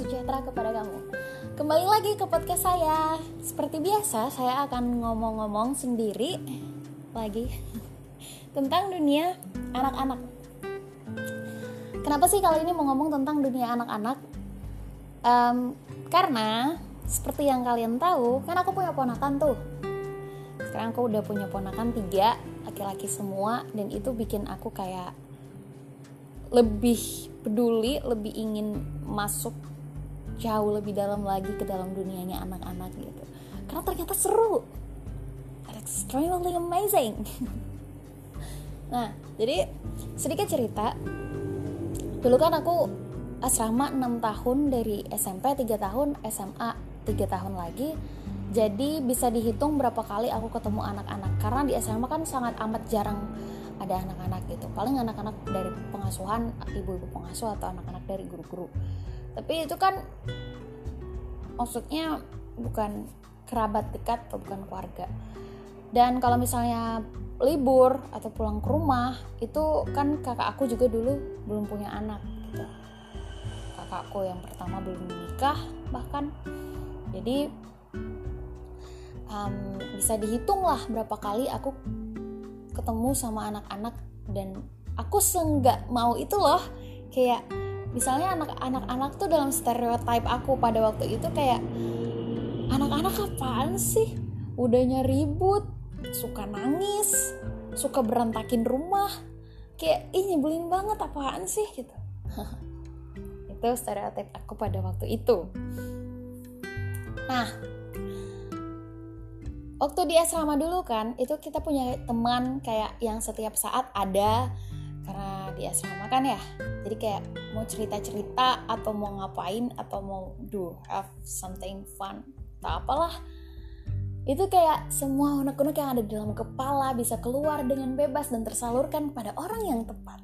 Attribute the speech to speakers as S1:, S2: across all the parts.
S1: sejahtera kepada kamu. Kembali lagi ke podcast saya. Seperti biasa saya akan ngomong-ngomong sendiri Lagi Tentang dunia anak-anak. Kenapa sih kali ini mau ngomong tentang dunia anak-anak? Um, karena seperti yang kalian tahu Kan aku punya ponakan tuh. Sekarang aku udah punya ponakan tiga Laki-laki semua Dan itu bikin aku kayak lebih peduli, lebih ingin masuk jauh lebih dalam lagi ke dalam dunianya anak-anak gitu. Karena ternyata seru. Extremely amazing. nah, jadi sedikit cerita. Dulu kan aku asrama 6 tahun dari SMP 3 tahun, SMA 3 tahun lagi. Jadi bisa dihitung berapa kali aku ketemu anak-anak karena di asrama kan sangat amat jarang ada anak-anak gitu paling anak-anak dari pengasuhan ibu-ibu pengasuh atau anak-anak dari guru-guru tapi itu kan maksudnya bukan kerabat dekat atau bukan keluarga. Dan kalau misalnya libur atau pulang ke rumah itu kan kakak aku juga dulu belum punya anak gitu. Kakakku yang pertama belum menikah bahkan. Jadi um, bisa dihitung lah berapa kali aku ketemu sama anak-anak. Dan aku senggak mau itu loh kayak misalnya anak-anak tuh dalam stereotype aku pada waktu itu kayak anak-anak apaan sih? Udahnya ribut suka nangis suka berantakin rumah. Kayak ih nyebelin banget apaan sih? Gitu. Itu stereotip aku pada waktu itu. Nah waktu di asrama dulu kan itu kita punya teman kayak yang setiap saat ada karena di asrama kan ya jadi kayak mau cerita-cerita atau mau ngapain atau mau do have something fun atau apalah. Itu kayak semua unek-unek yang ada di dalam kepala bisa keluar dengan bebas dan tersalurkan pada orang yang tepat.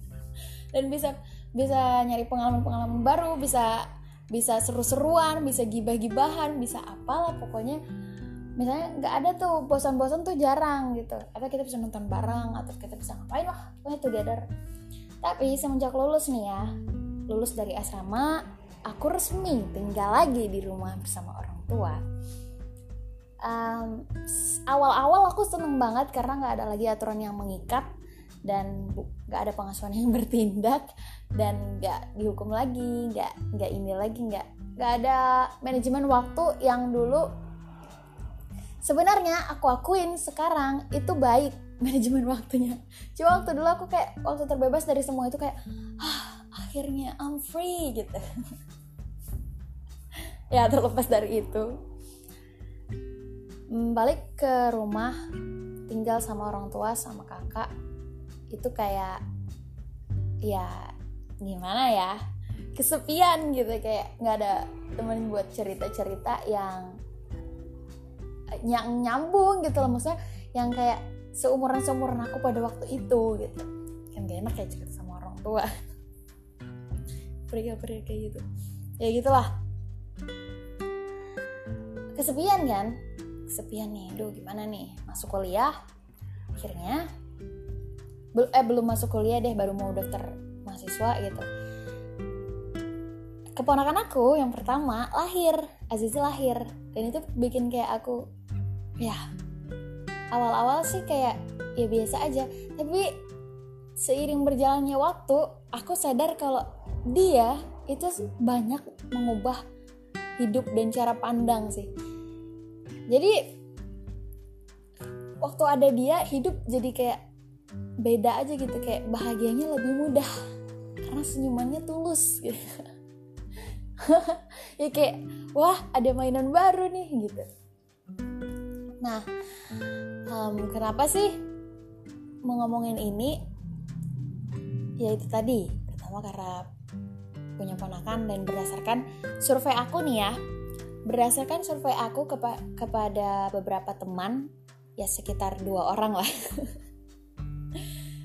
S1: Dan bisa bisa nyari pengalaman-pengalaman baru bisa bisa seru-seruan bisa gibah-gibahan bisa apalah pokoknya misalnya nggak ada tuh bosan-bosan tuh jarang gitu. Atau kita bisa nonton bareng atau kita bisa ngapain lah pokoknya together. Tapi semenjak lulus nih ya lulus dari asrama aku resmi tinggal lagi di rumah bersama orang tua. Um, awal-awal aku seneng banget karena nggak ada lagi aturan yang mengikat dan nggak ada pengasuhan yang bertindak dan nggak dihukum lagi nggak nggak ini lagi nggak nggak ada manajemen waktu yang dulu sebenarnya aku akuin sekarang itu baik manajemen waktunya. Cuma waktu dulu aku kayak waktu terbebas dari semua itu kayak ah akhirnya I'm free gitu. Ya terlepas dari itu. Hmm, balik ke rumah tinggal sama orang tua sama kakak itu kayak ya gimana ya kesepian gitu. Kayak nggak ada temen buat cerita-cerita yang yang nyambung gitu loh. Maksudnya yang kayak seumuran seumuran aku pada waktu itu gitu. Kan gak enak kayak cerita sama orang tua. Pria-pria kayak gitu. Ya gitulah. Kesepian kan? Kesepian nih. Duh gimana nih? Masuk kuliah? Akhirnya bel eh belum masuk kuliah deh baru mau daftar mahasiswa gitu. Keponakan aku yang pertama lahir. Azizi lahir. Dan itu bikin kayak aku ya awal-awal sih kayak ya biasa aja. Tapi seiring berjalannya waktu aku sadar kalau dia itu banyak mengubah hidup dan cara pandang sih. Jadi waktu ada dia hidup jadi kayak beda aja gitu. Kayak bahagianya lebih mudah. Karena senyumannya tulus gitu. Ya kayak wah ada mainan baru nih gitu Nah, um, kenapa sih mau ngomongin ini? Ya itu tadi, pertama karena punya ponakan dan berdasarkan survei aku nih ya, berdasarkan survei aku kepa kepada beberapa teman, ya sekitar dua orang lah.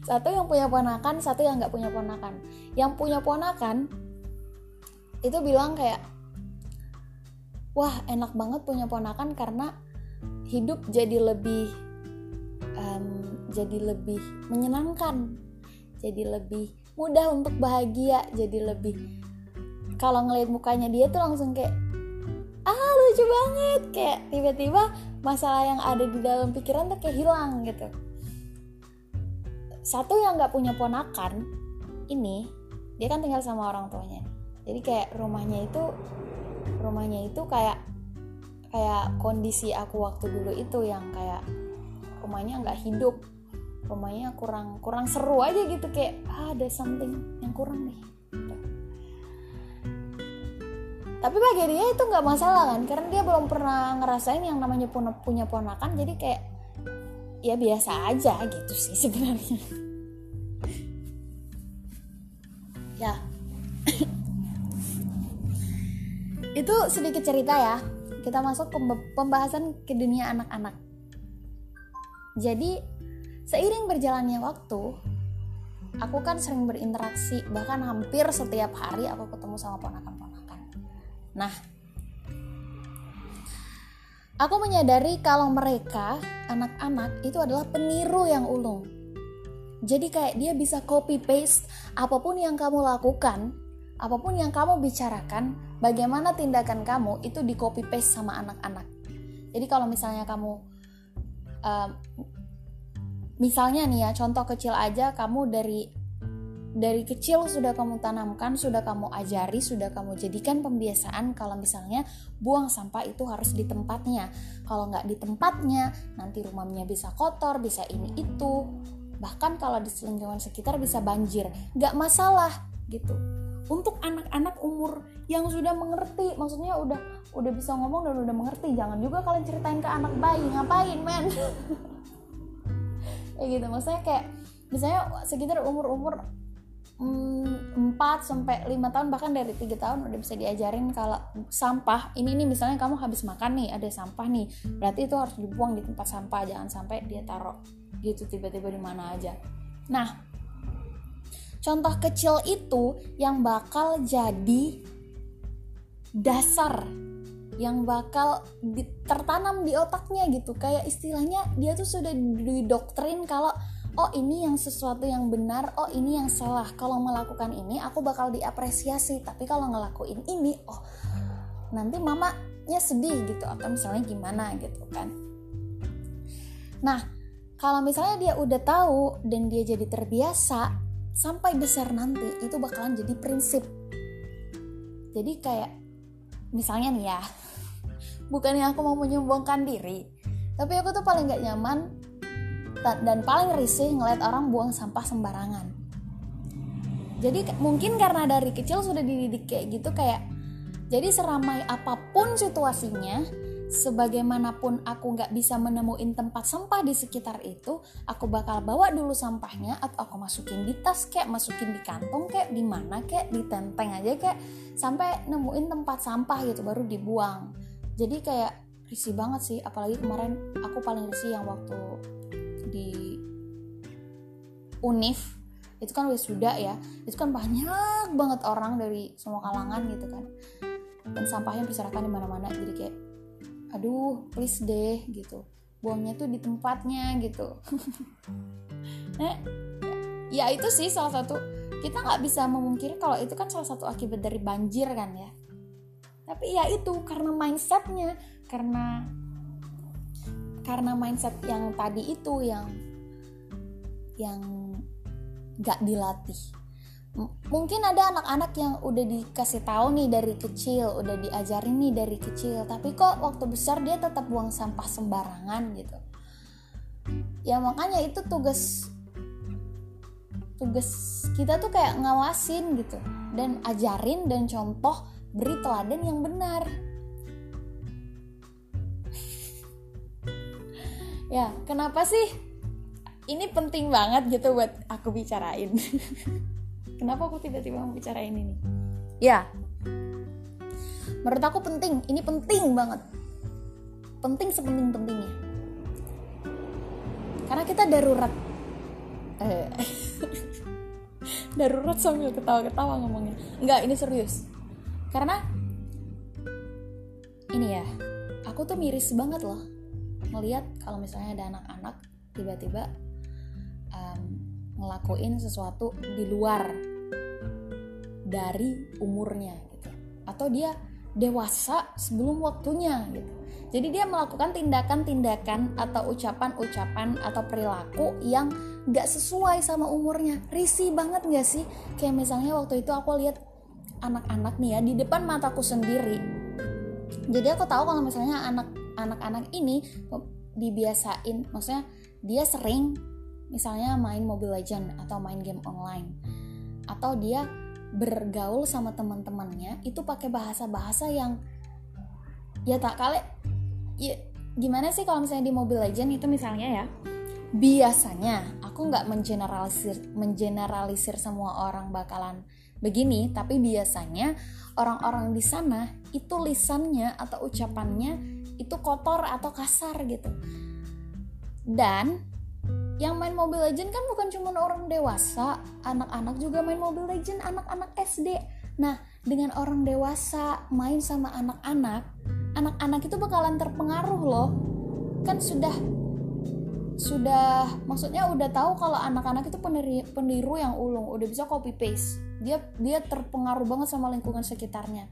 S1: satu yang punya ponakan, satu yang nggak punya ponakan. Yang punya ponakan itu bilang kayak, wah enak banget punya ponakan karena hidup jadi lebih um, jadi lebih menyenangkan jadi lebih mudah untuk bahagia jadi lebih kalau ngeliat mukanya dia tuh langsung kayak ah lucu banget. Kayak tiba-tiba masalah yang ada di dalam pikiran tuh kayak hilang gitu. Satu yang nggak punya ponakan ini dia kan tinggal sama orang tuanya. Jadi kayak rumahnya itu rumahnya itu kayak kayak kondisi aku waktu dulu itu yang kayak rumahnya nggak hidup rumahnya kurang kurang seru aja gitu kayak ah, ada something yang kurang nih. Tapi bagi dia itu nggak masalah kan karena dia belum pernah ngerasain yang namanya punya, punya ponakan jadi kayak ya biasa aja gitu sih sebenarnya. Ya. Itu sedikit cerita ya kita masuk ke pembahasan ke dunia anak-anak. Jadi seiring berjalannya waktu aku kan sering berinteraksi bahkan hampir setiap hari aku ketemu sama ponakan-ponakan. Nah aku menyadari kalau mereka anak-anak itu adalah peniru yang ulung. Jadi kayak dia bisa copy paste apa pun yang kamu lakukan apa pun yang kamu bicarakan bagaimana tindakan kamu itu di copy paste sama anak-anak jadi kalau misalnya kamu uh, misalnya nih ya contoh kecil aja kamu dari dari kecil sudah kamu tanamkan, sudah kamu ajari, sudah kamu jadikan pembiasaan kalau misalnya buang sampah itu harus di tempatnya. Kalau nggak di tempatnya, nanti rumahnya bisa kotor, bisa ini itu. Bahkan kalau di lingkungan sekitar bisa banjir. Nggak masalah gitu. Untuk anak-anak umur yang sudah mengerti, maksudnya udah udah bisa ngomong dan udah mengerti, jangan juga kalian ceritain ke anak bayi, ngapain men? kayak gitu maksudnya kayak misalnya sekitar umur-umur mm, 4 sampai 5 tahun bahkan dari tiga tahun udah bisa diajarin kalau sampah ini nih misalnya kamu habis makan nih ada sampah nih berarti itu harus dibuang di tempat sampah jangan sampai dia taruh gitu tiba-tiba di mana aja nah contoh kecil itu yang bakal jadi dasar yang bakal di, tertanam di otaknya gitu. Kayak istilahnya dia tuh sudah didoktrin kalau oh ini yang sesuatu yang benar oh ini yang salah. Kalau melakukan ini aku bakal diapresiasi. Tapi kalau ngelakuin ini oh nanti mamanya sedih gitu atau misalnya gimana gitu kan. Nah kalau misalnya dia udah tahu dan dia jadi terbiasa sampai besar nanti itu bakalan jadi prinsip. Jadi kayak misalnya nih ya bukannya aku mau menyombongkan diri tapi aku tuh paling gak nyaman dan paling risih ngeliat orang buang sampah sembarangan. Jadi mungkin karena dari kecil sudah dididik kayak gitu kayak jadi seramai apa pun situasinya sebagaimanapun aku nggak bisa menemuin tempat sampah di sekitar itu, aku bakal bawa dulu sampahnya atau aku masukin di tas kayak masukin di kantong kayak di mana kayak di tenteng aja kayak sampai nemuin tempat sampah gitu baru dibuang. Jadi kayak risih banget sih apalagi kemarin aku paling risih yang waktu di Unif. Itu kan wisuda ya itu kan banyak banget orang dari semua kalangan gitu kan. Dan sampahnya berserakan di mana-mana jadi kayak aduh please deh gitu. Buangnya tuh di tempatnya gitu. Nah ya itu sih salah satu kita nggak bisa memungkiri kalau itu kan salah satu akibat dari banjir kan ya. Tapi ya itu karena mindsetnya karena karena mindset yang tadi itu yang yang gak dilatih mungkin ada anak-anak yang udah dikasih tahu nih dari kecil udah diajarin nih dari kecil tapi kok waktu besar dia tetap buang sampah sembarangan gitu. Ya makanya itu tugas tugas kita tuh kayak ngawasin gitu dan ajarin dan contoh beri teladan yang benar. Ya kenapa sih? Ini penting banget gitu buat aku bicarain kenapa aku tiba-tiba mau bicarain ini? Ya. Menurut aku penting. Ini penting banget. Penting sepenting pentingnya karena kita darurat. Eh, darurat sambil ketawa-ketawa ngomongnya. Enggak ini serius. Karena ini ya aku tuh miris banget loh ngelihat kalau misalnya ada anak-anak tiba-tiba um, ngelakuin sesuatu di luar dari umurnya gitu atau dia dewasa sebelum waktunya gitu jadi dia melakukan tindakan-tindakan atau ucapan-ucapan atau perilaku yang gak sesuai sama umurnya. Risih banget gak sih? Kayak misalnya waktu itu aku lihat anak-anak nih ya di depan mataku sendiri. Jadi aku tahu kalau misalnya anak anak-anak ini dibiasain, maksudnya dia sering misalnya main Mobile Legend atau main game online. Atau dia bergaul sama teman-temannya itu pakai bahasa-bahasa yang ya tak kali ya gimana sih kalau misalnya di Mobile Legend itu misalnya ya biasanya aku nggak mengeneralisir mengeneralisir semua orang bakalan begini tapi biasanya orang-orang di sana itu lisannya atau ucapannya itu kotor atau kasar gitu. Dan yang main Mobile Legend kan bukan cuma orang dewasa anak-anak juga main Mobile Legend anak-anak SD nah dengan orang dewasa main sama anak-anak anak-anak itu bakalan terpengaruh loh. Kan sudah sudah maksudnya udah tahu kalau anak-anak itu peniru, peniru yang ulung. Udah bisa copy paste. Dia dia terpengaruh banget sama lingkungan sekitarnya.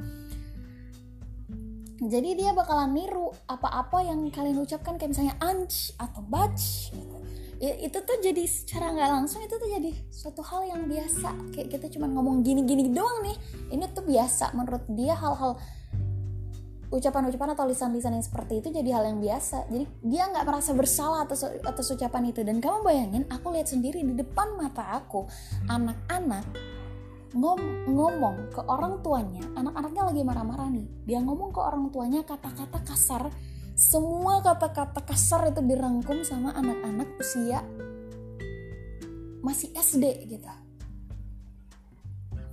S1: Jadi dia bakalan niru apa-apa yang kalian ucapkan kayak misalnya anj atau bach gitu. Ya, itu tuh jadi secara nggak langsung itu tuh jadi suatu hal yang biasa. Kayak kita cuma ngomong gini-gini doang nih. Ini tuh biasa. Menurut dia hal-hal ucapan-ucapan atau lisan-lisan yang seperti itu jadi hal yang biasa. Jadi dia nggak merasa bersalah atas atas ucapan itu. Dan kamu bayangin aku lihat sendiri di depan mata aku anak-anak ngom ngomong ke orang tuanya. Anak-anaknya lagi marah-marah nih. Dia ngomong ke orang tuanya kata-kata kasar semua kata-kata kasar itu dirangkum sama anak-anak usia masih SD gitu.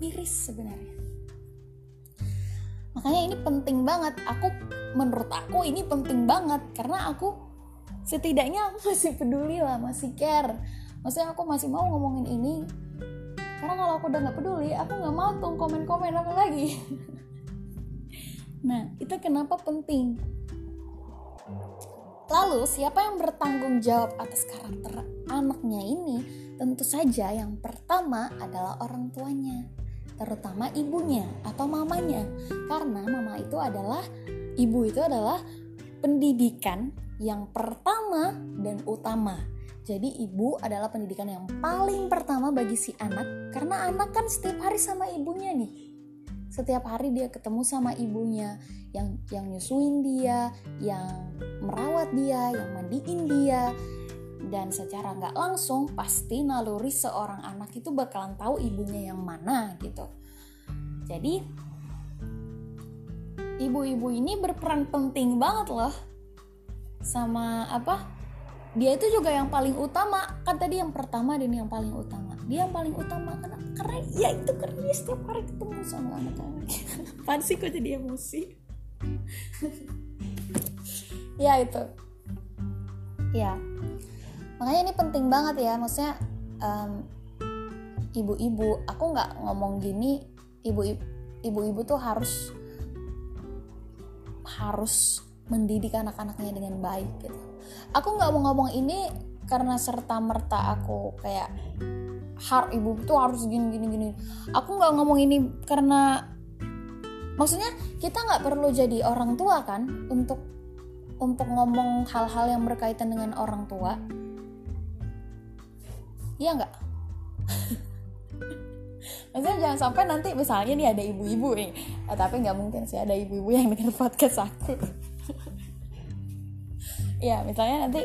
S1: Miris sebenarnya. Makanya ini penting banget. Aku menurut aku ini penting banget. Karena aku setidaknya aku masih peduli lah masih care. Maksudnya aku masih mau ngomongin ini. Karena kalau aku udah nggak peduli aku nggak mau tuh komen-komen apa lagi. Nah itu kenapa penting lalu siapa yang bertanggung jawab atas karakter anaknya ini? Tentu saja yang pertama adalah orang tuanya terutama ibunya atau mamanya. Karena mama itu adalah ibu itu adalah pendidikan yang pertama dan utama. Jadi ibu adalah pendidikan yang paling pertama bagi si anak. Karena anak kan setiap hari sama ibunya nih setiap hari dia ketemu sama ibunya yang yang nyusuin dia yang merawat dia yang mandiin dia. Dan secara nggak langsung pasti naluri seorang anak itu bakalan tahu ibunya yang mana gitu. Jadi ibu-ibu ini berperan penting banget loh. Sama apa dia itu juga yang paling utama. Kan tadi yang pertama dan yang paling utama dia yang paling utama karena karena ya itu karena dia setiap hari ketemu sama anak-anak. Pasti kok jadi emosi? Ya itu. Ya. Makanya ini penting banget ya maksudnya um, ibu-ibu aku nggak ngomong gini ibu-ibu tuh harus harus mendidik anak-anaknya dengan baik gitu. Aku nggak mau ngomong ini karena serta merta aku kayak har ibu tuh harus gini gini gini aku nggak ngomong ini karena maksudnya kita nggak perlu jadi orang tua kan untuk untuk ngomong hal-hal yang berkaitan dengan orang tua Iya nggak? Maksudnya jangan sampai nanti misalnya nih ada ibu-ibu nih, eh, tapi nggak mungkin sih ada ibu-ibu yang dengar podcast aku. ya misalnya nanti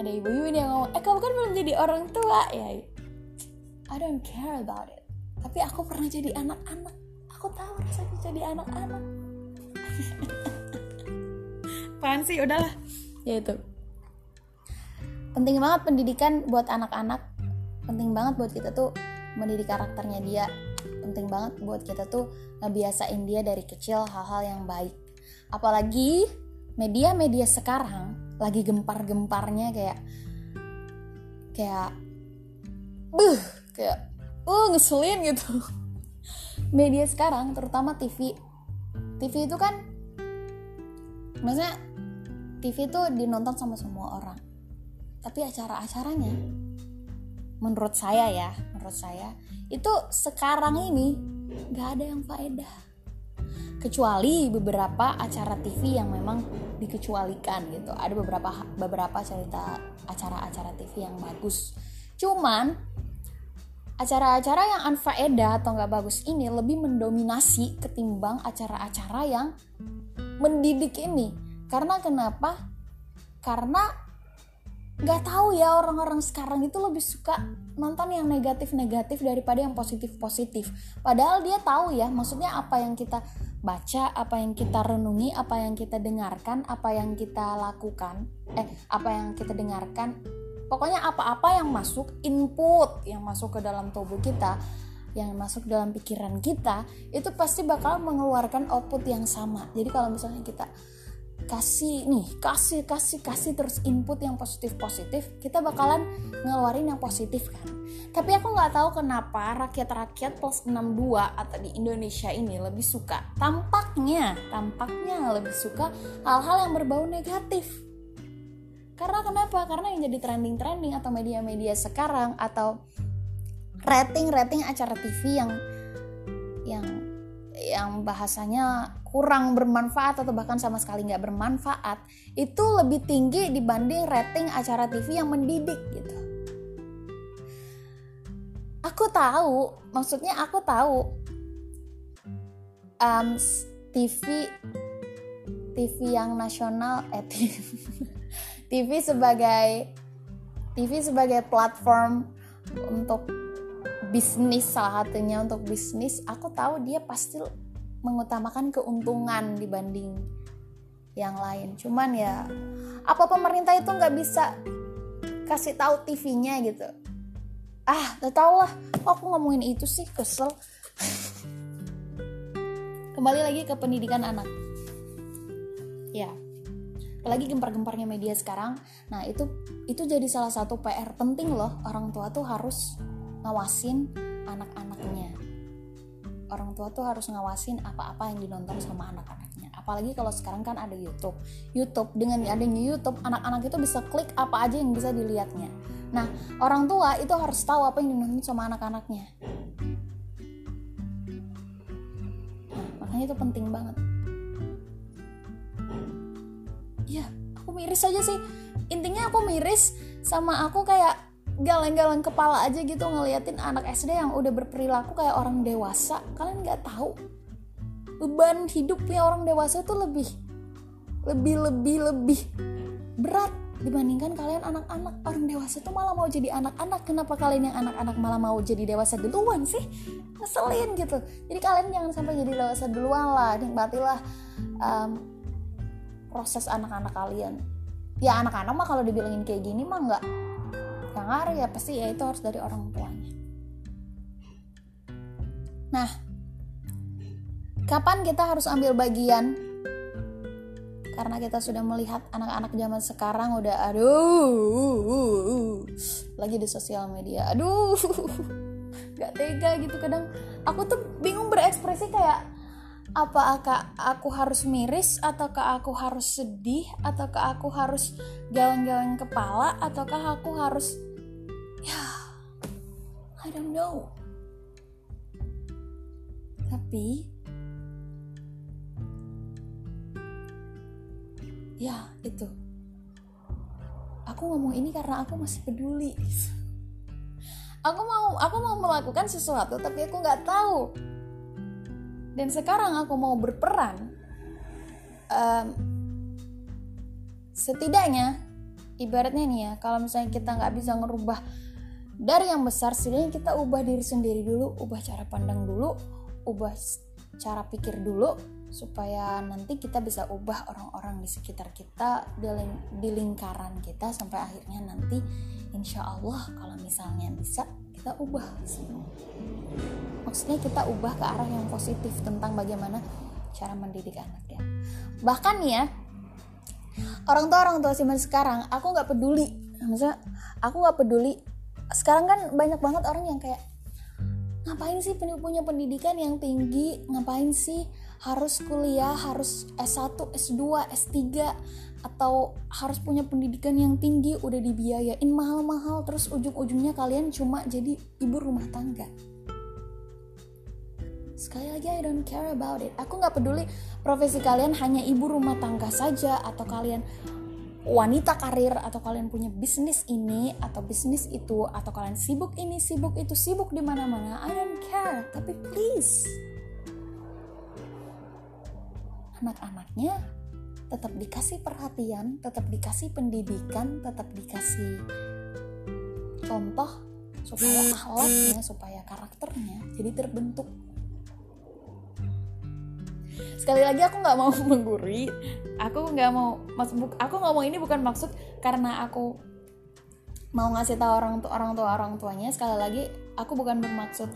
S1: ada ibu-ibu yang ngomong, eh kamu kan belum jadi orang tua ya. I don't care about it. Tapi aku pernah jadi anak-anak. Aku tahu rasanya jadi anak-anak. Apaan sih? Udahlah. Ya itu. Penting banget pendidikan buat anak-anak penting banget buat kita tuh mendidik karakternya dia penting banget buat kita tuh ngebiasain dia dari kecil hal-hal yang baik apalagi media-media sekarang lagi gempar-gemparnya kayak kayak buh kayak uh ngeselin gitu. Media sekarang terutama TV TV itu kan maksudnya TV itu dinonton sama semua orang. Tapi acara-acaranya menurut saya ya menurut saya itu sekarang ini nggak ada yang faedah. Kecuali beberapa acara TV yang memang dikecualikan gitu. Ada beberapa beberapa cerita acara-acara TV yang bagus. Cuman acara-acara yang unfaedah atau nggak bagus ini lebih mendominasi ketimbang acara-acara yang mendidik ini. Karena kenapa? Karena nggak tahu ya orang-orang sekarang itu lebih suka nonton yang negatif-negatif daripada yang positif-positif. Padahal dia tahu ya maksudnya apa yang kita baca, apa yang kita renungi, apa yang kita dengarkan, apa yang kita lakukan, eh apa yang kita dengarkan, pokoknya apa-apa yang masuk input yang masuk ke dalam tubuh kita, yang masuk dalam pikiran kita, itu pasti bakal mengeluarkan output yang sama. Jadi kalau misalnya kita kasih nih kasih kasih kasih terus input yang positif positif kita bakalan ngeluarin yang positif kan tapi aku nggak tahu kenapa rakyat-rakyat plus 62 atau di Indonesia ini lebih suka tampaknya tampaknya lebih suka hal-hal yang berbau negatif karena kenapa karena yang jadi trending-trending atau media-media sekarang atau rating-rating acara TV yang yang yang bahasanya kurang bermanfaat atau bahkan sama sekali nggak bermanfaat itu lebih tinggi dibanding rating acara TV yang mendidik gitu. Aku tahu, maksudnya aku tahu um, TV TV yang nasional eh TV, TV sebagai TV sebagai platform untuk bisnis salah satunya untuk bisnis aku tahu dia pasti mengutamakan keuntungan dibanding yang lain. Cuman ya apa pemerintah itu nggak bisa kasih tahu TV-nya gitu? Ah gak tau lah. Aku ngomongin itu sih? Kesel. Kembali lagi ke pendidikan anak. Ya apalagi gempar-gemparnya media sekarang. Nah itu itu jadi salah satu PR penting loh. Orang tua tuh harus ngawasin anak-anaknya. Orang tua tuh harus ngawasin apa-apa yang dinonton sama anak-anaknya. Apalagi kalau sekarang kan ada YouTube. YouTube dengan adanya YouTube anak-anak itu bisa klik apa aja yang bisa dilihatnya. Nah orang tua itu harus tahu apa yang dinonton sama anak-anaknya. Nah makanya itu penting banget miris aja sih. Intinya aku miris sama aku kayak galeng-galeng kepala aja gitu ngeliatin anak SD yang udah berperilaku kayak orang dewasa. Kalian nggak tahu? Beban hidupnya orang dewasa itu lebih lebih lebih lebih berat dibandingkan kalian anak-anak. Orang dewasa itu malah mau jadi anak-anak. Kenapa kalian yang anak-anak malah mau jadi dewasa duluan sih? Ngeselin gitu. Jadi kalian jangan sampai jadi dewasa duluan lah. Nikmatilah um, proses anak-anak kalian ya anak-anak mah kalau dibilangin kayak gini mah nggak yang ngaruh ya. Pasti ya itu harus dari orang tuanya. Nah kapan kita harus ambil bagian? Karena kita sudah melihat anak-anak zaman sekarang udah aduh lagi di sosial media. Aduh gak tega gitu kadang. Aku tuh bingung berekspresi kayak apakah aku harus miris ataukah aku harus sedih ataukah aku harus galeng-galeng kepala ataukah aku harus ya I don't know. Tapi ya itu. Aku ngomong ini karena aku masih peduli. Aku mau aku mau melakukan sesuatu tapi aku nggak tahu dan sekarang aku mau berperan um, setidaknya ibaratnya nih ya kalau misalnya kita nggak bisa ngerubah dari yang besar setidaknya kita ubah diri sendiri dulu ubah cara pandang dulu ubah cara pikir dulu supaya nanti kita bisa ubah orang-orang di sekitar kita di, ling di lingkaran kita sampai akhirnya nanti insya Allah kalau misalnya bisa kita ubah maksudnya kita ubah ke arah yang positif tentang bagaimana cara mendidik anak ya. Bahkan ya orang tua orang tua zaman sekarang aku nggak peduli. Maksudnya aku nggak peduli. Sekarang kan banyak banget orang yang kayak ngapain sih punya pendidikan yang tinggi? Ngapain sih harus kuliah harus S1 S2 S3 atau harus punya pendidikan yang tinggi udah dibiayain mahal-mahal terus ujung-ujungnya kalian cuma jadi ibu rumah tangga. Sekali lagi I don't care about it. Aku nggak peduli profesi kalian hanya ibu rumah tangga saja atau kalian wanita karir atau kalian punya bisnis ini atau bisnis itu atau kalian sibuk ini sibuk itu sibuk di mana-mana. I don't care. Tapi please anak-anaknya tetap dikasih perhatian tetap dikasih pendidikan tetap dikasih contoh supaya akhlaknya supaya karakternya jadi terbentuk. Sekali lagi aku nggak mau mengguri aku nggak mau maksud aku ngomong ini bukan maksud karena aku mau ngasih tahu orang tua orang tua orang tuanya. Sekali lagi aku bukan bermaksud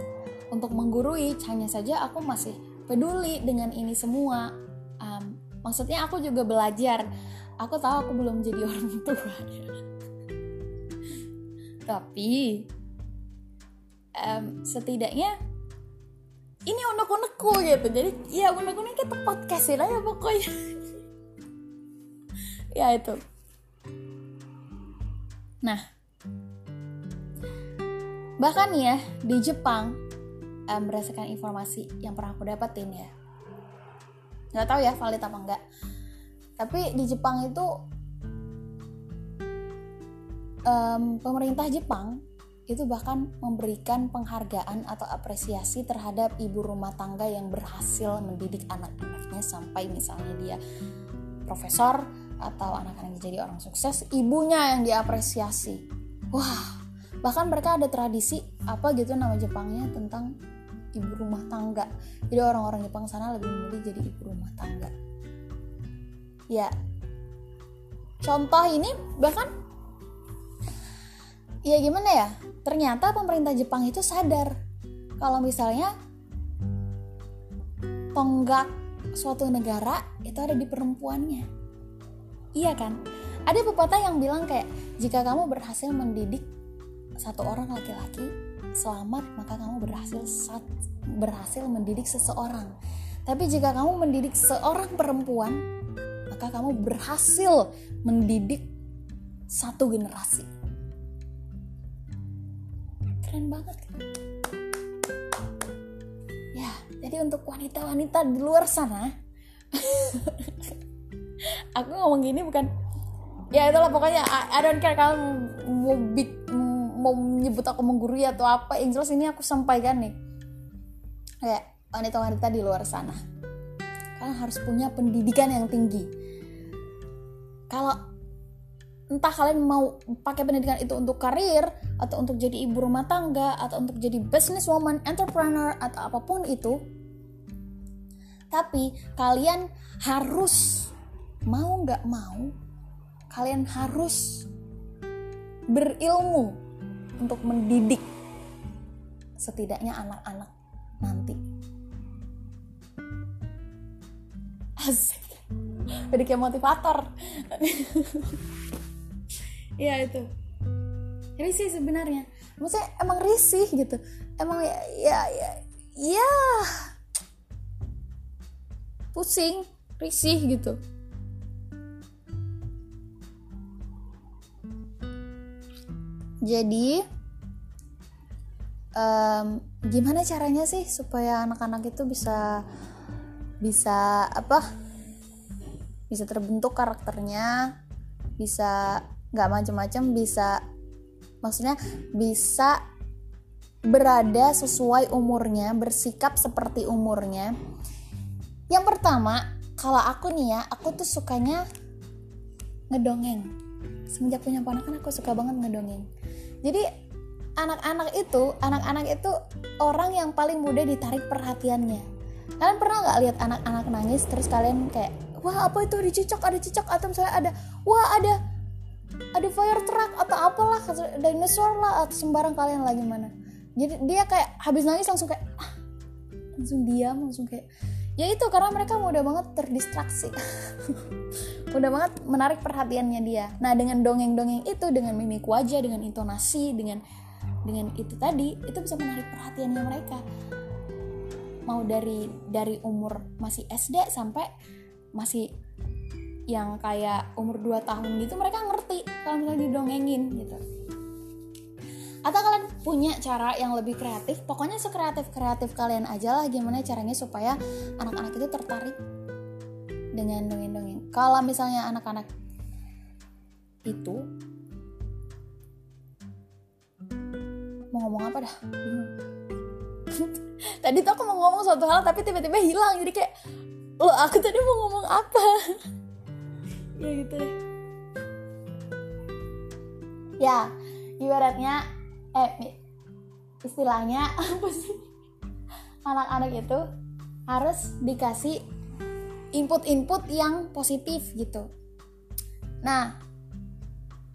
S1: untuk menggurui. Hanya saja aku masih peduli dengan ini semua maksudnya aku juga belajar. Aku tahu aku belum jadi orang tua. Tapi um, setidaknya ini unek-unekku gitu. Jadi ya unek-unek kita podcastin aja pokoknya. Ya itu. Nah bahkan ya di Jepang um, berdasarkan informasi yang pernah aku dapetin ya nggak tahu ya valid apa enggak tapi di Jepang itu um, pemerintah Jepang itu bahkan memberikan penghargaan atau apresiasi terhadap ibu rumah tangga yang berhasil mendidik anak-anaknya sampai misalnya dia profesor atau anak-anaknya jadi orang sukses, ibunya yang diapresiasi. Wah, bahkan mereka ada tradisi apa gitu nama Jepangnya tentang ibu rumah tangga. Jadi orang-orang Jepang sana lebih memilih jadi ibu rumah tangga. Ya, contoh ini bahkan ya gimana ya ternyata pemerintah Jepang itu sadar kalau misalnya tonggak suatu negara itu ada di perempuannya iya kan ada pepatah yang bilang kayak jika kamu berhasil mendidik satu orang laki-laki selamat maka kamu berhasil saat berhasil mendidik seseorang. Tapi jika kamu mendidik seorang perempuan maka kamu berhasil mendidik satu generasi. Keren banget. Ya jadi untuk wanita-wanita di luar sana aku ngomong gini bukan ya itulah pokoknya I, I don't care kalian mau mau menyebut aku menggurui atau apa yang jelas ini aku sampaikan nih. Kayak wanita-wanita di luar sana. Kalian harus punya pendidikan yang tinggi. Kalau entah kalian mau pakai pendidikan itu untuk karir atau untuk jadi ibu rumah tangga atau untuk jadi businesswoman, entrepreneur atau apa pun itu. Tapi kalian harus mau nggak mau, kalian harus berilmu untuk mendidik setidaknya anak-anak nanti. Asik. Jadi kayak motivator. ya itu risih sebenarnya maksudnya emang risih gitu emang ya ya ya, ya pusing risih gitu jadi um, gimana caranya sih supaya anak-anak itu bisa bisa apa? Bisa terbentuk karakternya bisa nggak macam-macam bisa maksudnya bisa berada sesuai umurnya bersikap seperti umurnya. Yang pertama kalau aku nih ya aku tuh sukanya ngedongeng. Semenjak punya ponakan aku suka banget ngedongeng jadi anak-anak itu anak-anak itu orang yang paling mudah ditarik perhatiannya. Kalian pernah nggak lihat anak-anak nangis terus kalian kayak wah apa itu? Ada cicak ada cicak atau misalnya ada wah ada ada fire truck atau apalah dinosaur lah atau sembarang kalian lagi mana jadi dia kayak habis nangis langsung kayak ah, langsung diam langsung kayak ya itu karena mereka mudah banget terdistraksi. Mudah banget menarik perhatiannya dia. Nah dengan dongeng-dongeng itu dengan mimik wajah dengan intonasi dengan dengan itu tadi itu bisa menarik perhatiannya mereka. Mau dari dari umur masih SD sampai masih yang kayak umur 2 tahun gitu mereka ngerti kalau misalnya didongengin gitu atau kalian punya cara yang lebih kreatif pokoknya sekreatif kreatif kalian aja lah gimana caranya supaya anak-anak itu tertarik dengan dongeng-dongeng. Kalau misalnya anak-anak itu mau ngomong apa dah? Tadi tuh aku mau ngomong suatu hal tapi tiba-tiba hilang. Jadi kayak lo aku tadi mau ngomong apa? Ya gitu deh. Ya ibaratnya eh istilahnya apa sih? Anak-anak itu harus dikasih input-input yang positif gitu. Nah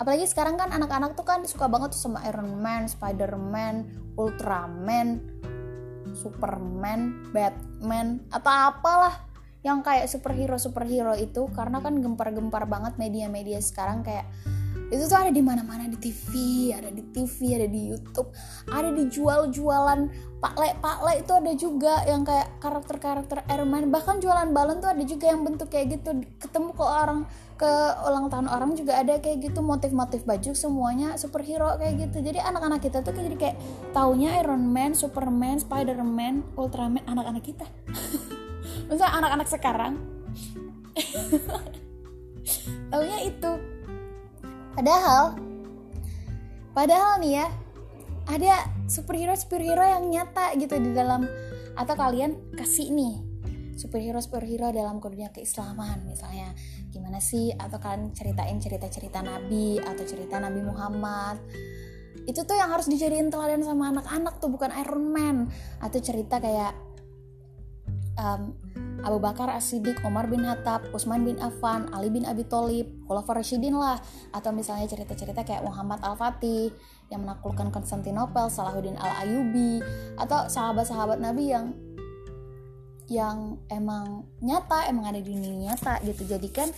S1: apalagi sekarang kan anak-anak tuh kan suka banget tuh sama Iron Man, Spider-Man, Ultraman, Superman, Batman, atau apalah yang kayak superhero superhero itu. Karena kan gempar-gempar banget media-media sekarang kayak itu tuh ada di mana-mana di TV, ada di TV, ada di YouTube, ada di jual-jualan pakle-pakle itu ada juga yang kayak karakter-karakter Iron Man, bahkan jualan balon tuh ada juga yang bentuk kayak gitu. Ketemu ke orang ke ulang tahun orang juga ada kayak gitu motif-motif baju semuanya superhero kayak gitu. Jadi anak-anak kita tuh jadi kayak taunya Iron Man, Superman, Spider-Man, Ultraman anak-anak kita. Misalnya anak-anak sekarang taunya itu Padahal padahal nih ya ada superhero superhero yang nyata gitu di dalam atau kalian kasih nih superhero superhero dalam dunia keislaman misalnya. Gimana sih? Atau kalian ceritain cerita cerita nabi atau cerita nabi Muhammad. Itu tuh yang harus dijadiin teladan sama anak-anak tuh bukan Iron Man. Atau cerita kayak um, Abu Bakar As-Siddiq, Omar bin Khattab, Utsman bin Affan, Ali bin Abi Thalib, Khulafaur Rasyidin lah atau misalnya cerita-cerita kayak Muhammad Al-Fatih yang menaklukkan Konstantinopel, Salahuddin Al-Ayubi atau sahabat-sahabat Nabi yang yang emang nyata, emang ada di dunia nyata gitu. Jadikan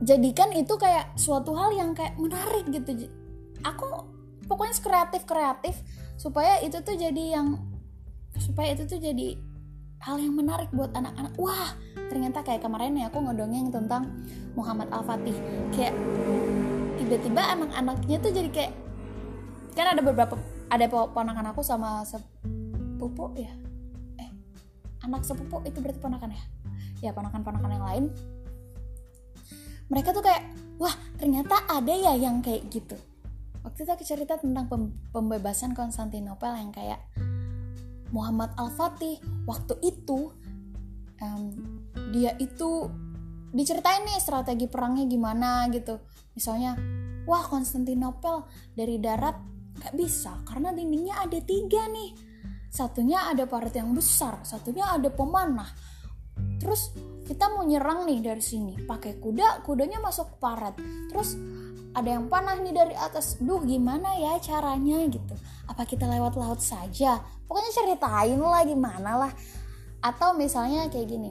S1: jadikan itu kayak suatu hal yang kayak menarik gitu. Aku pokoknya kreatif kreatif supaya itu tuh jadi yang supaya itu tuh jadi hal yang menarik buat anak-anak. Wah ternyata kayak kemarin ya aku ngedongeng tentang Muhammad Al Fatih kayak tiba-tiba anak-anaknya tuh jadi kayak kan ada beberapa ada ponakan aku sama sepupu ya? Eh anak sepupu itu berarti ponakan ya? Ya ponakan-ponakan yang lain. Mereka tuh kayak wah ternyata ada ya yang kayak gitu. Waktu itu aku cerita tentang pembebasan Konstantinopel yang kayak Muhammad Al-Fatih waktu itu um, dia itu diceritain nih strategi perangnya gimana gitu. Misalnya wah Konstantinopel dari darat nggak bisa karena dindingnya ada tiga nih. Satunya ada parit yang besar satunya ada pemanah. Terus kita mau nyerang nih dari sini pakai kuda kudanya masuk ke parat terus ada yang panah nih dari atas. Duh gimana ya caranya gitu apa kita lewat laut saja? Pokoknya ceritain lah gimana lah. Atau misalnya kayak gini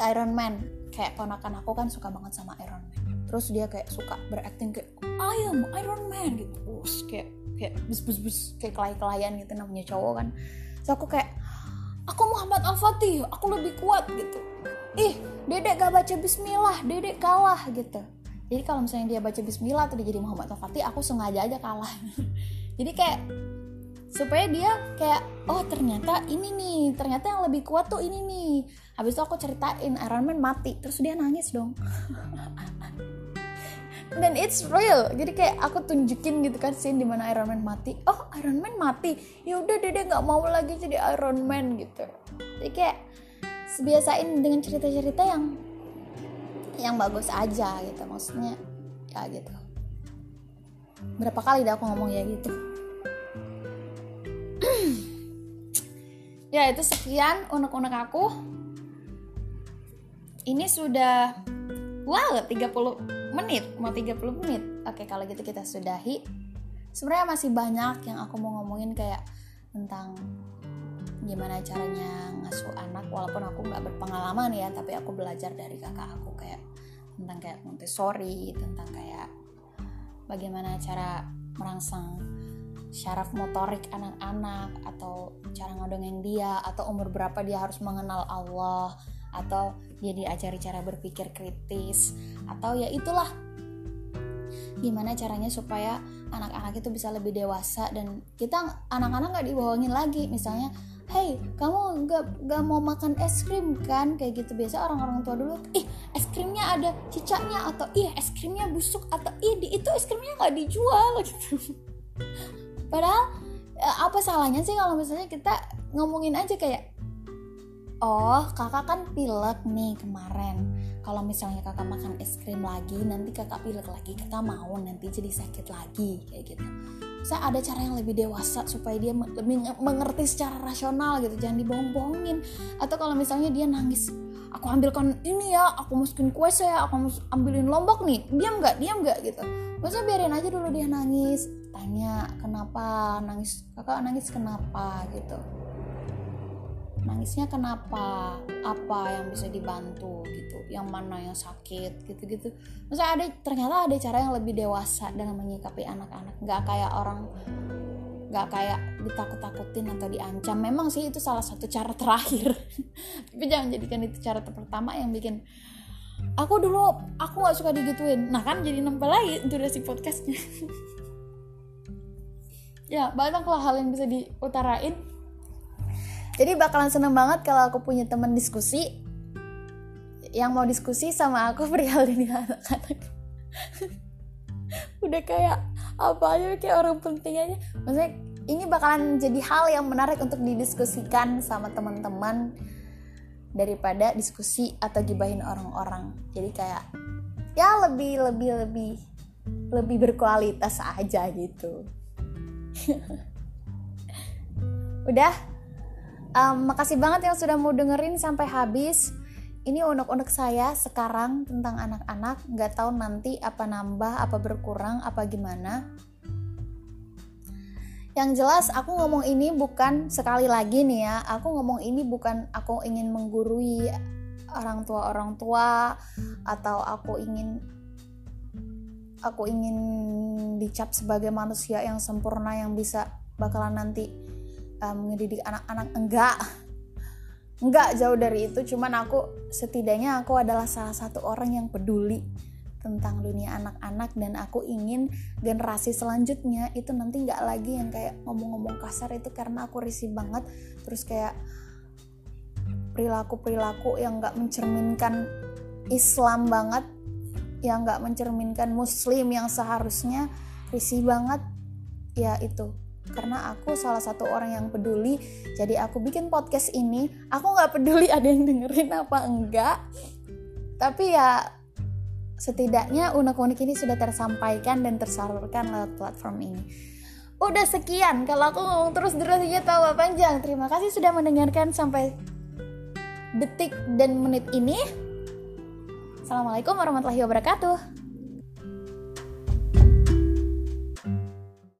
S1: Iron Man kayak ponakan aku kan suka banget sama Iron Man. Terus dia kayak suka berakting kayak I am Iron Man gitu. Terus kayak kayak bus bus bus kayak kelai kelayan gitu namanya cowok kan. So aku kayak aku Muhammad Al Fatih aku lebih kuat gitu. Ih dedek gak baca Bismillah dedek kalah gitu. Jadi kalau misalnya dia baca bismillah atau dia jadi Muhammad Al-Fatih aku sengaja aja kalah jadi kayak supaya dia kayak oh ternyata ini nih ternyata yang lebih kuat tuh ini nih. Habis itu aku ceritain Iron Man mati terus dia nangis dong. Dan it's real. Jadi kayak aku tunjukin gitu kan scene di mana Iron Man mati. Oh Iron Man mati? Ya udah dede nggak mau lagi jadi Iron Man gitu. Jadi kayak sebiasain dengan cerita-cerita yang yang bagus aja gitu maksudnya ya gitu berapa kali dah aku ngomong ya gitu. Ya itu sekian unek-unek aku. Ini sudah wow 30 menit. Mau 30 menit. Oke kalau gitu kita sudahi. Sebenarnya masih banyak yang aku mau ngomongin kayak tentang gimana caranya ngasuh anak. Walaupun aku nggak berpengalaman ya tapi aku belajar dari kakak aku kayak tentang kayak Montessori tentang kayak bagaimana cara merangsang syaraf motorik anak-anak atau cara ngodongeng dia atau umur berapa dia harus mengenal Allah atau dia diajari cara berpikir kritis atau ya itulah. Gimana caranya supaya anak-anak itu bisa lebih dewasa dan kita anak-anak nggak dibohongin lagi. Misalnya hey kamu nggak nggak mau makan es krim kan? Kayak gitu. Biasa orang-orang tua dulu ih krimnya ada cicaknya atau ih es krimnya busuk atau ih itu es krimnya nggak dijual gitu. Padahal eh, apa salahnya sih kalau misalnya kita ngomongin aja kayak oh kakak kan pilek nih kemarin. Kalau misalnya kakak makan es krim lagi nanti kakak pilek lagi kakak mau nanti jadi sakit lagi kayak gitu. Saya ada cara yang lebih dewasa supaya dia lebih mengerti secara rasional gitu jangan dibohong-bohongin. Atau kalau misalnya dia nangis aku ambilkan ini ya aku masukin kue saya aku ambilin lombok nih. Diam nggak diam nggak gitu. Masa biarin aja dulu dia nangis. Tanya kenapa? Nangis kakak nangis kenapa? gitu. Nangisnya kenapa? Apa yang bisa dibantu? gitu. Yang mana yang sakit? gitu-gitu. Masa ada ternyata ada cara yang lebih dewasa dalam menyikapi anak-anak. Nggak kayak orang nggak kayak ditakut-takutin atau diancam. Memang sih itu salah satu cara terakhir. Tapi jangan jadikan itu cara pertama yang bikin aku dulu aku nggak suka digituin. Nah kan jadi nempel lagi durasi podcastnya. Ya banyaklah hal yang bisa diutarain. Jadi bakalan seneng banget kalau aku punya teman diskusi yang mau diskusi sama aku perihal ini anak-anak. Udah kayak apa aja kayak orang penting aja. Maksudnya ini bakalan jadi hal yang menarik untuk didiskusikan sama teman-teman daripada diskusi atau gibahin orang-orang. Jadi kayak ya lebih lebih lebih lebih berkualitas aja gitu. Udah? Um, makasih banget yang sudah mau dengerin sampai habis. Ini unek-unek saya sekarang tentang anak-anak. Nggak tahu nanti apa nambah apa berkurang apa gimana yang jelas aku ngomong ini bukan sekali lagi nih ya. Aku ngomong ini bukan aku ingin menggurui orang tua orang tua atau aku ingin aku ingin dicap sebagai manusia yang sempurna yang bisa bakalan nanti um, ngedidik anak-anak. Enggak. Enggak jauh dari itu. Cuman aku setidaknya aku adalah salah satu orang yang peduli tentang dunia anak-anak dan aku ingin generasi selanjutnya itu nanti nggak lagi yang kayak ngomong-ngomong kasar itu karena aku risih banget. Terus kayak perilaku-perilaku yang nggak mencerminkan Islam banget yang nggak mencerminkan Muslim yang seharusnya risih banget ya itu. Karena aku salah satu orang yang peduli jadi aku bikin podcast ini aku nggak peduli ada yang dengerin apa enggak. Tapi ya setidaknya unek-unek ini sudah tersampaikan dan tersalurkan lewat platform ini. Udah sekian kalau aku ngomong terus durasinya tahu panjang. Terima kasih sudah mendengarkan sampai detik dan menit ini. Assalamualaikum warahmatullahi wabarakatuh